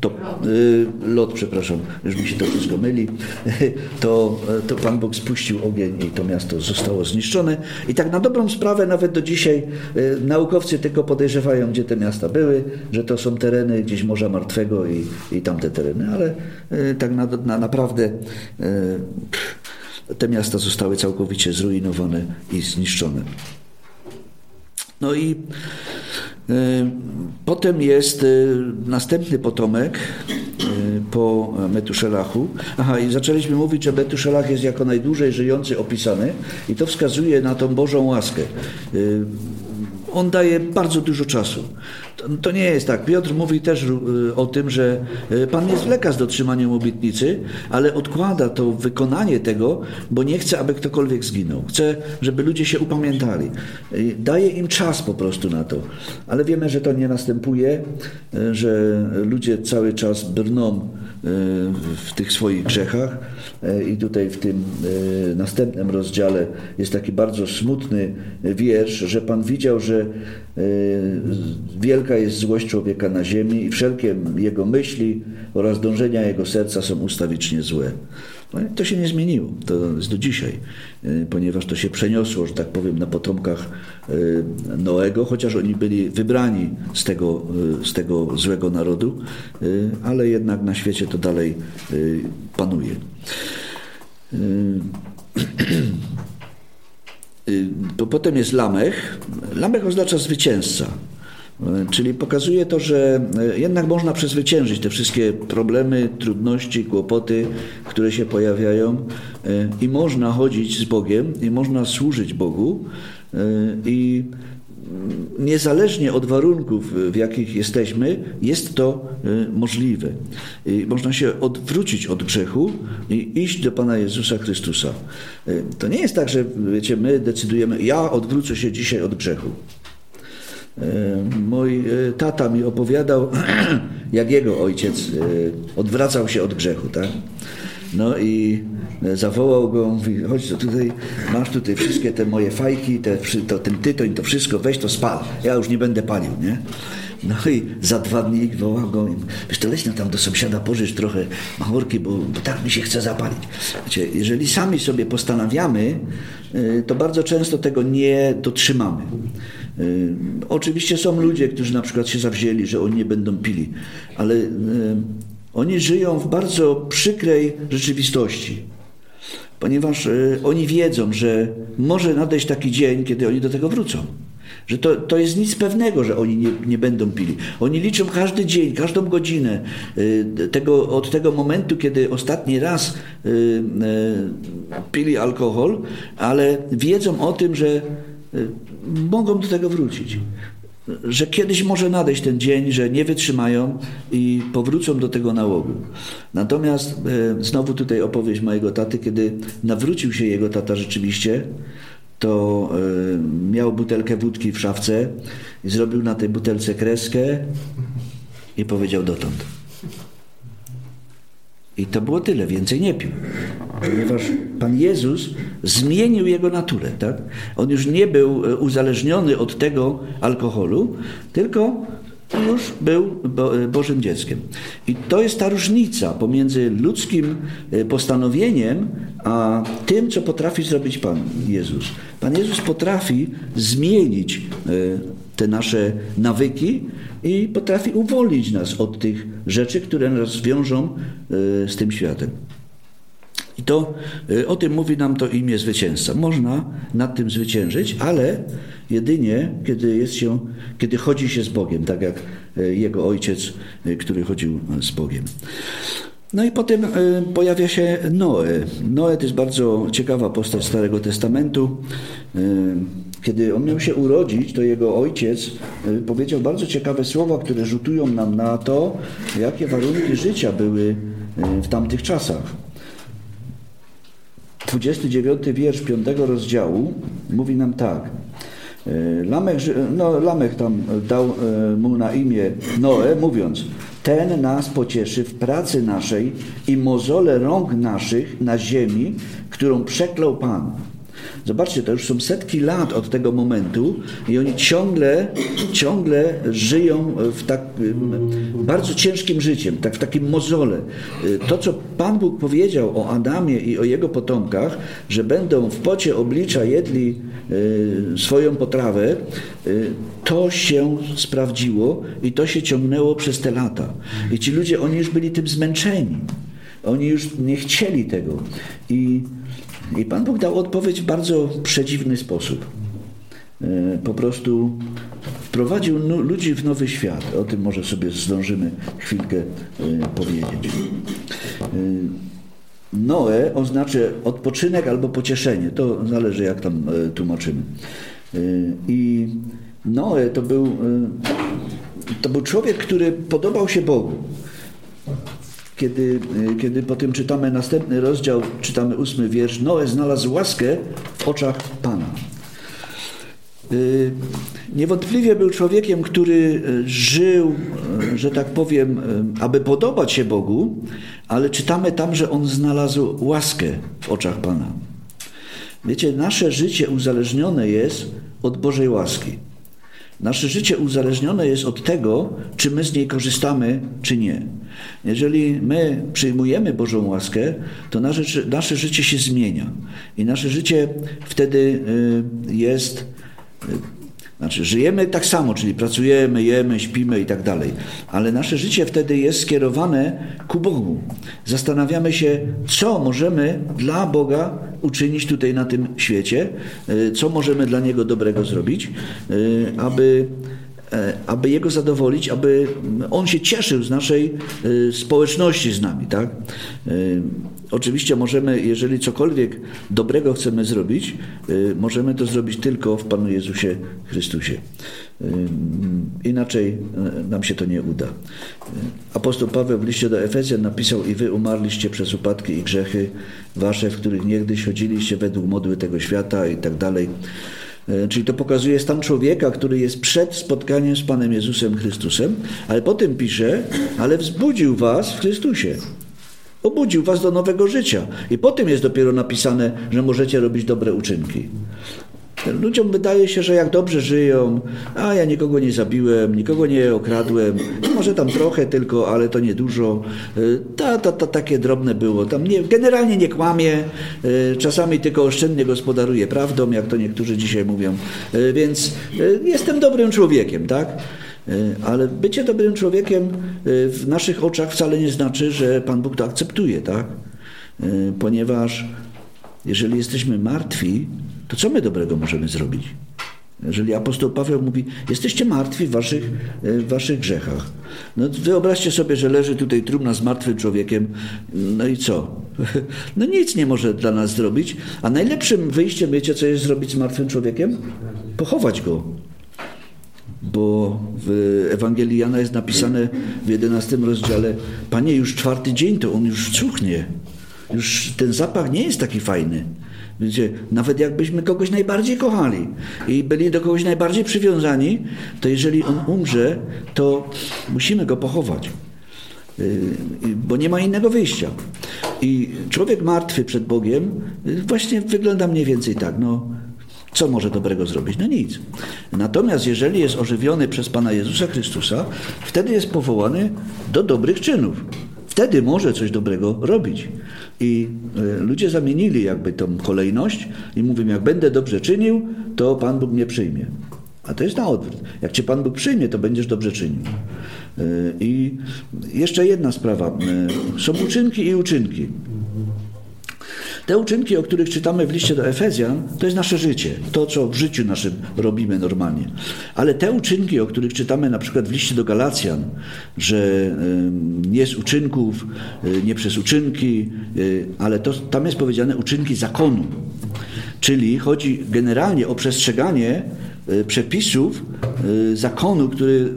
to, e, lot, przepraszam, już mi się to wszystko myli, to, to Pan Bóg spuścił ogień i to miasto zostało zniszczone. I tak na dobrą sprawę nawet do dzisiaj naukowcy tylko podejrzewają, gdzie te miasta były, że to są tereny gdzieś Morza Martwego i, i tamte tereny, ale y, tak na, na naprawdę y, te miasta zostały całkowicie zrujnowane i zniszczone. No i potem jest następny potomek po Metuszelachu. Aha, i zaczęliśmy mówić, że Metuszelach jest jako najdłużej żyjący opisany i to wskazuje na tą Bożą łaskę on daje bardzo dużo czasu. To, nie jest tak. Piotr mówi też y, o tym, że y, Pan jest lekarz do trzymania obietnicy, ale odkłada to wykonanie tego, bo nie chce, aby ktokolwiek zginął. Chce, żeby ludzie się upamiętali. Y, daje im czas po prostu na to. Ale wiemy, że to nie następuje, że ludzie cały czas brną w tych swoich grzechach. I tutaj w tym następnym rozdziale jest taki bardzo smutny wiersz, że Pan widział, że wielka jest złość człowieka na ziemi i wszelkie jego myśli oraz dążenia jego serca są ustawicznie złe. No to się nie zmieniło, to jest do dzisiaj, ponieważ to się przeniosło, że tak powiem, na potomkach Noego, chociaż oni byli wybrani z tego, z tego złego narodu, ale jednak na świecie to dalej panuje. Potem jest Lamech. Lamech oznacza zwycięzca. Czyli pokazuje to, że jednak można przezwyciężyć te wszystkie problemy, trudności, kłopoty, które się pojawiają i można chodzić z Bogiem, i można służyć Bogu i niezależnie od warunków, w jakich jesteśmy, jest to e, możliwe. I można się odwrócić od grzechu i iść do Pana Jezusa Chrystusa. E, to nie jest tak, że wiecie, my decydujemy, ja odwrócę się dzisiaj od grzechu. E, mój tata mi opowiadał, jak jego ojciec odwracał się od grzechu, tak? No i zawołał go, mówi, chodź to tutaj, masz tutaj wszystkie te moje fajki, te, to, ten tytoń, to wszystko, weź to spal, ja już nie będę palił, nie? No i za dwa dni wołał go, wiesz, to leź tam do sąsiada, pożycz trochę machorki, bo, bo tak mi się chce zapalić. Wiecie, jeżeli sami sobie postanawiamy, to bardzo często tego nie dotrzymamy. Y, oczywiście są ludzie, którzy na przykład się zawzięli, że oni nie będą pili, ale y, oni żyją w bardzo przykrej rzeczywistości ponieważ e, oni wiedzą, że może nadejść taki dzień, kiedy oni do tego wrócą. Że to, to jest nic pewnego, że oni nie, nie będą pili. Oni liczą każdy dzień, każdą godzinę tego, od tego momentu, kiedy ostatni raz pili alkohol, ale wiedzą o tym, że mogą do tego wrócić że kiedyś może nadejść ten dzień, że nie wytrzymają i powrócą do tego nałogu. Natomiast e, znowu tutaj opowieść mojego taty, kiedy nawrócił się jego tata rzeczywiście, to e, miał butelkę wódki w szafce i zrobił na tej butelce kreskę i powiedział dotąd. I to było tyle, więcej nie pił. Ponieważ Pan Jezus zmienił jego naturę. Tak? On już nie był e, uzależniony od tego alkoholu, tylko już był e, Bożym dzieckiem. I to jest ta różnica pomiędzy ludzkim e, postanowieniem, a tym, co potrafi zrobić Pan Jezus. Pan Jezus potrafi zmienić te nasze nawyki i potrafi uwolnić nas od tych rzeczy, które nas wiążą e, z tym światem. I to e, o tym mówi nam to imię zwycięzca. Można nad tym zwyciężyć, ale jedynie kiedy jest się, kiedy chodzi się z Bogiem, tak jak e, jego ojciec, który chodził z Bogiem. No i potem pojawia się Noe. Noe to jest bardzo ciekawa postać Starego Testamentu. Kiedy on miał się urodzić, to jego ojciec y, powiedział bardzo ciekawe słowa, które rzutują nam na to, jakie warunki życia były y, w tamtych czasach. 29 wiersz 5 rozdziału mówi nam tak. Y, Lamech, no, tam dał mu na imię Noe, mówiąc: Ten nas pocieszy w pracy naszej i mozole rąk naszych na ziemi, którą przeklął Pan. Zobaczcie, to już są setki lat od tego momentu i oni ciągle, ciągle żyją w tak bardzo ciężkim życiem, tak w takim mozole. To, co Pan Bóg powiedział o Adamie i o jego potomkach, że będą w pocie oblicza jedli e, swoją potrawę, e, to się sprawdziło i to się ciągnęło przez te lata. I ci ludzie, oni już byli tym zmęczeni. Oni już nie chcieli tego. I i Pan Bóg dał odpowiedź w bardzo przedziwny sposób. E, po prostu wprowadził ludzi w nowy świat. O tym może sobie zdążymy chwilkę e, powiedzieć. E, Noe oznacza odpoczynek albo pocieszenie. To zależy, jak tam tłumaczymy. I Noe to był, to był człowiek, który podobał się Bogu kiedy, y, kiedy potem czytamy następny rozdział, czytamy ósmy wiersz, Noe znalazł łaskę w oczach Pana. Y, niewątpliwie był człowiekiem, który y, żył, że tak powiem, aby podobać się Bogu, ale czytamy tam, że on znalazł łaskę w oczach Pana. Wiecie, nasze życie uzależnione jest od Bożej łaski. Nasze życie uzależnione jest od tego, czy my z niej korzystamy, czy nie. Jeżeli my przyjmujemy Bożą łaskę, to nasze, nasze życie się zmienia. I nasze życie wtedy y, jest y, znaczy, żyjemy tak samo, czyli pracujemy, jemy, śpimy i tak dalej, ale nasze życie wtedy jest skierowane ku Bogu. Zastanawiamy się, co możemy dla Boga uczynić tutaj na tym świecie, y, co możemy dla Niego dobrego zrobić, y, aby E, aby Jego zadowolić, aby On się cieszył z naszej e, społeczności z nami. Tak? Oczywiście możemy, jeżeli cokolwiek dobrego chcemy zrobić, możemy to zrobić tylko w Panu Jezusie Chrystusie. Inaczej nam się to nie uda. Apostoł Paweł w liście do Efezjan napisał i wy umarliście przez upadki i grzechy wasze, w których niegdyś chodziliście według modły tego świata i tak dalej. Czyli to pokazuje stan człowieka, który jest przed spotkaniem z Panem Jezusem Chrystusem, ale potem pisze, ale wzbudził was w Chrystusie. Obudził was do nowego życia. I potem jest dopiero napisane, że możecie robić dobre uczynki. Ludziom wydaje się, że jak dobrze żyją, a ja nikogo nie zabiłem, nikogo nie okradłem, może tam trochę tylko, ale to nie dużo. Y, ta, ta, ta, takie drobne było. Tam nie, generalnie nie kłamie, y, czasami tylko oszczędnie gospodaruje prawdą, jak to niektórzy dzisiaj mówią. Y, więc jestem dobrym człowiekiem, tak? Ale bycie dobrym człowiekiem w naszych oczach wcale nie znaczy, że Pan Bóg to akceptuje, tak? Ponieważ jeżeli jesteśmy martwi, to co my dobrego możemy zrobić? Jeżeli apostoł Paweł mówi, jesteście martwi w waszych, e, w waszych grzechach. No wyobraźcie sobie, że leży tutaj trumna z martwym człowiekiem, no i co? No nic nie może dla nas zrobić, a najlepszym wyjściem, wiecie co jest zrobić z martwym człowiekiem? Pochować go. Bo w Ewangelii Jana jest napisane w 11 rozdziale, Panie, już czwarty dzień to on już cuchnie. Już ten zapach nie jest taki fajny. Nawet jakbyśmy kogoś najbardziej kochali i byli do kogoś najbardziej przywiązani, to jeżeli on umrze, to musimy go pochować. Y, bo nie ma innego wyjścia. I człowiek martwy przed Bogiem y, właśnie wygląda mniej więcej tak. No, co może dobrego zrobić? No nic. Natomiast jeżeli jest ożywiony przez Pana Jezusa Chrystusa, wtedy jest powołany do dobrych czynów. Wtedy może coś dobrego robić. I e, ludzie zamienili jakby tą kolejność i mówią, jak będę dobrze czynił, to Pan Bóg mnie przyjmie. A to jest na odwrót. Jak cię Pan Bóg przyjmie, to będziesz dobrze czynił. E, I jeszcze jedna sprawa. E, są uczynki i uczynki. Te uczynki, o których czytamy w liście do Efezjan, to jest nasze życie, to co w życiu naszym robimy normalnie. Ale te uczynki, o których czytamy na przykład w liście do Galacjan, że nie z uczynków, y, nie przez uczynki, y, ale to, tam jest powiedziane uczynki zakonu. Czyli chodzi generalnie o przestrzeganie y, przepisów zakonu, który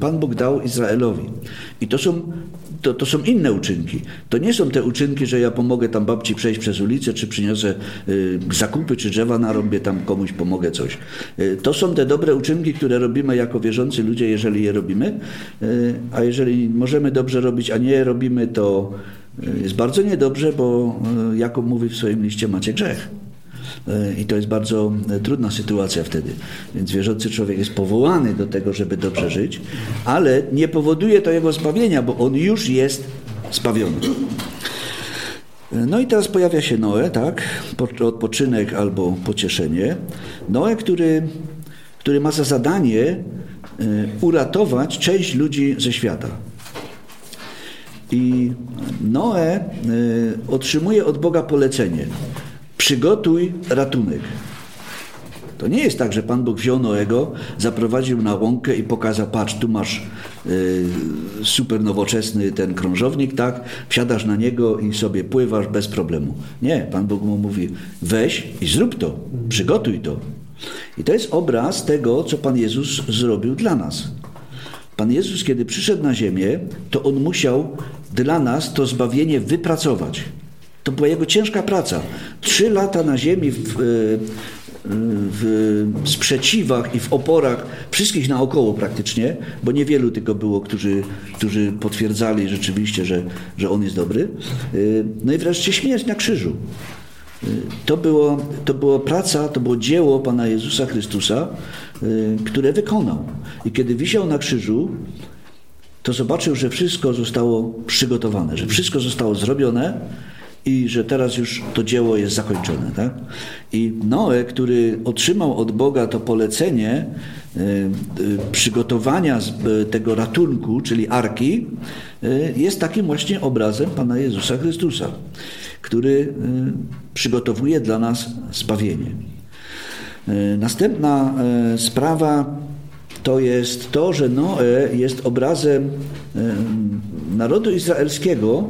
Pan Bóg dał Izraelowi. I to są to, to są inne uczynki. To nie są te uczynki, że ja pomogę tam babci przejść przez ulicę, czy przyniosę y, zakupy, czy drzewa narąbię, tam komuś pomogę coś. Y, to są te dobre uczynki, które robimy jako wierzący ludzie, jeżeli je robimy. Y, a jeżeli możemy dobrze robić, a nie robimy, to y, jest bardzo niedobrze, bo y, Jakub mówi w swoim liście, macie grzech. I to jest bardzo trudna sytuacja wtedy. Więc wierzący człowiek jest powołany do tego, żeby dobrze żyć, ale nie powoduje to jego zbawienia, bo on już jest zbawiony. No i teraz pojawia się Noe, tak? Odpoczynek albo pocieszenie. Noe, który, który ma za zadanie uratować część ludzi ze świata. I Noe otrzymuje od Boga polecenie przygotuj ratunek. To nie jest tak, że Pan Bóg wziął Noego, zaprowadził na łąkę i pokazał, patrz, tu masz y, super nowoczesny ten krążownik, tak, wsiadasz na niego i sobie pływasz bez problemu. Nie, Pan Bóg mu mówi, weź i zrób to, przygotuj to. I to jest obraz tego, co Pan Jezus zrobił dla nas. Pan Jezus, kiedy przyszedł na ziemię, to On musiał dla nas to zbawienie wypracować. To była jego ciężka praca. Trzy lata na ziemi w, w sprzeciwach i w oporach wszystkich naokoło praktycznie, bo niewielu tylko było, którzy, którzy potwierdzali rzeczywiście, że, że on jest dobry. No i wreszcie śmierć na krzyżu. To było, to była praca, to było dzieło Pana Jezusa Chrystusa, które wykonał. I kiedy wisiał na krzyżu, to zobaczył, że wszystko zostało przygotowane, że wszystko zostało zrobione i że teraz już to dzieło jest zakończone. Tak? I Noe, który otrzymał od Boga to polecenie y, y, przygotowania y, tego ratunku, czyli arki, jest takim właśnie obrazem Pana Jezusa Chrystusa, który przygotowuje dla nas zbawienie. Następna sprawa to jest to, że Noe jest obrazem narodu izraelskiego,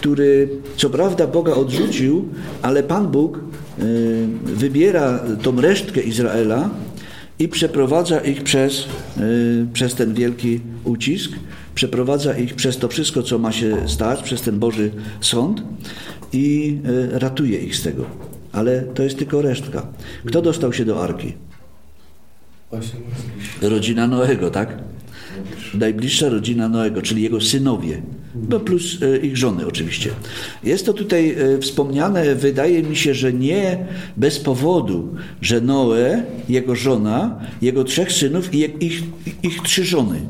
który co prawda Boga odrzucił, ale Pan Bóg y, wybiera tą resztkę Izraela i przeprowadza ich przez, y, przez ten wielki ucisk, przeprowadza ich przez to wszystko, co ma się stać, przez ten Boży sąd i y, ratuje ich z tego. Ale to jest tylko resztka. Kto dostał się do arki? Rodzina Noego, tak? Najbliższa rodzina Noego, czyli jego synowie, no plus e, ich żony oczywiście. Jest to tutaj e, wspomniane, wydaje mi się, że nie bez powodu, że Noe, jego żona, jego trzech synów i ich, ich trzy żony.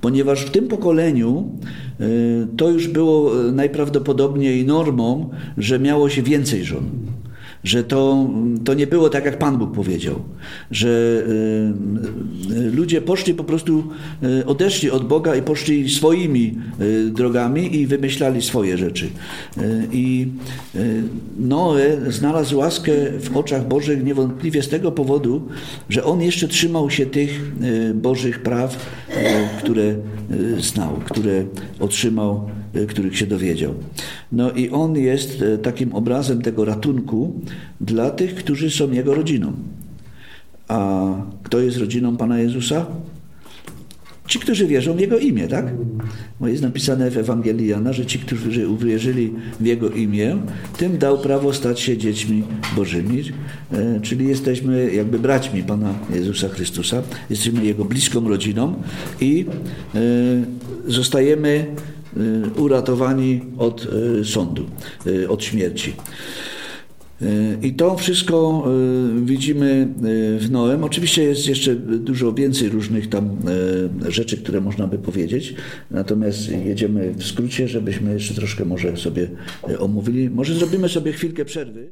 Ponieważ w tym pokoleniu e, to już było najprawdopodobniej normą, że miało się więcej żon że to, to nie było tak, jak Pan Bóg powiedział, że y, y, ludzie poszli po prostu, y, odeszli od Boga i poszli swoimi drogami i wymyślali swoje rzeczy. I Noe znalazł łaskę w oczach Bożych niewątpliwie z tego powodu, że on jeszcze trzymał się tych Bożych praw, które znał, które otrzymał, których się dowiedział. No i on jest takim obrazem tego ratunku, dla tych, którzy są Jego rodziną. A kto jest rodziną Pana Jezusa? Ci, którzy wierzą w Jego imię, tak? Bo jest napisane w Ewangelii Jana, że ci, którzy uwierzyli w Jego imię, tym dał prawo stać się dziećmi Bożymi, e, czyli jesteśmy jakby braćmi Pana Jezusa Chrystusa, jesteśmy Jego bliską rodziną i zostajemy uratowani od sądu, od śmierci. I to wszystko widzimy w Noem. Oczywiście jest jeszcze dużo więcej różnych tam rzeczy, które można by powiedzieć, natomiast jedziemy w skrócie, żebyśmy jeszcze troszkę może sobie omówili. Może zrobimy sobie chwilkę przerwy.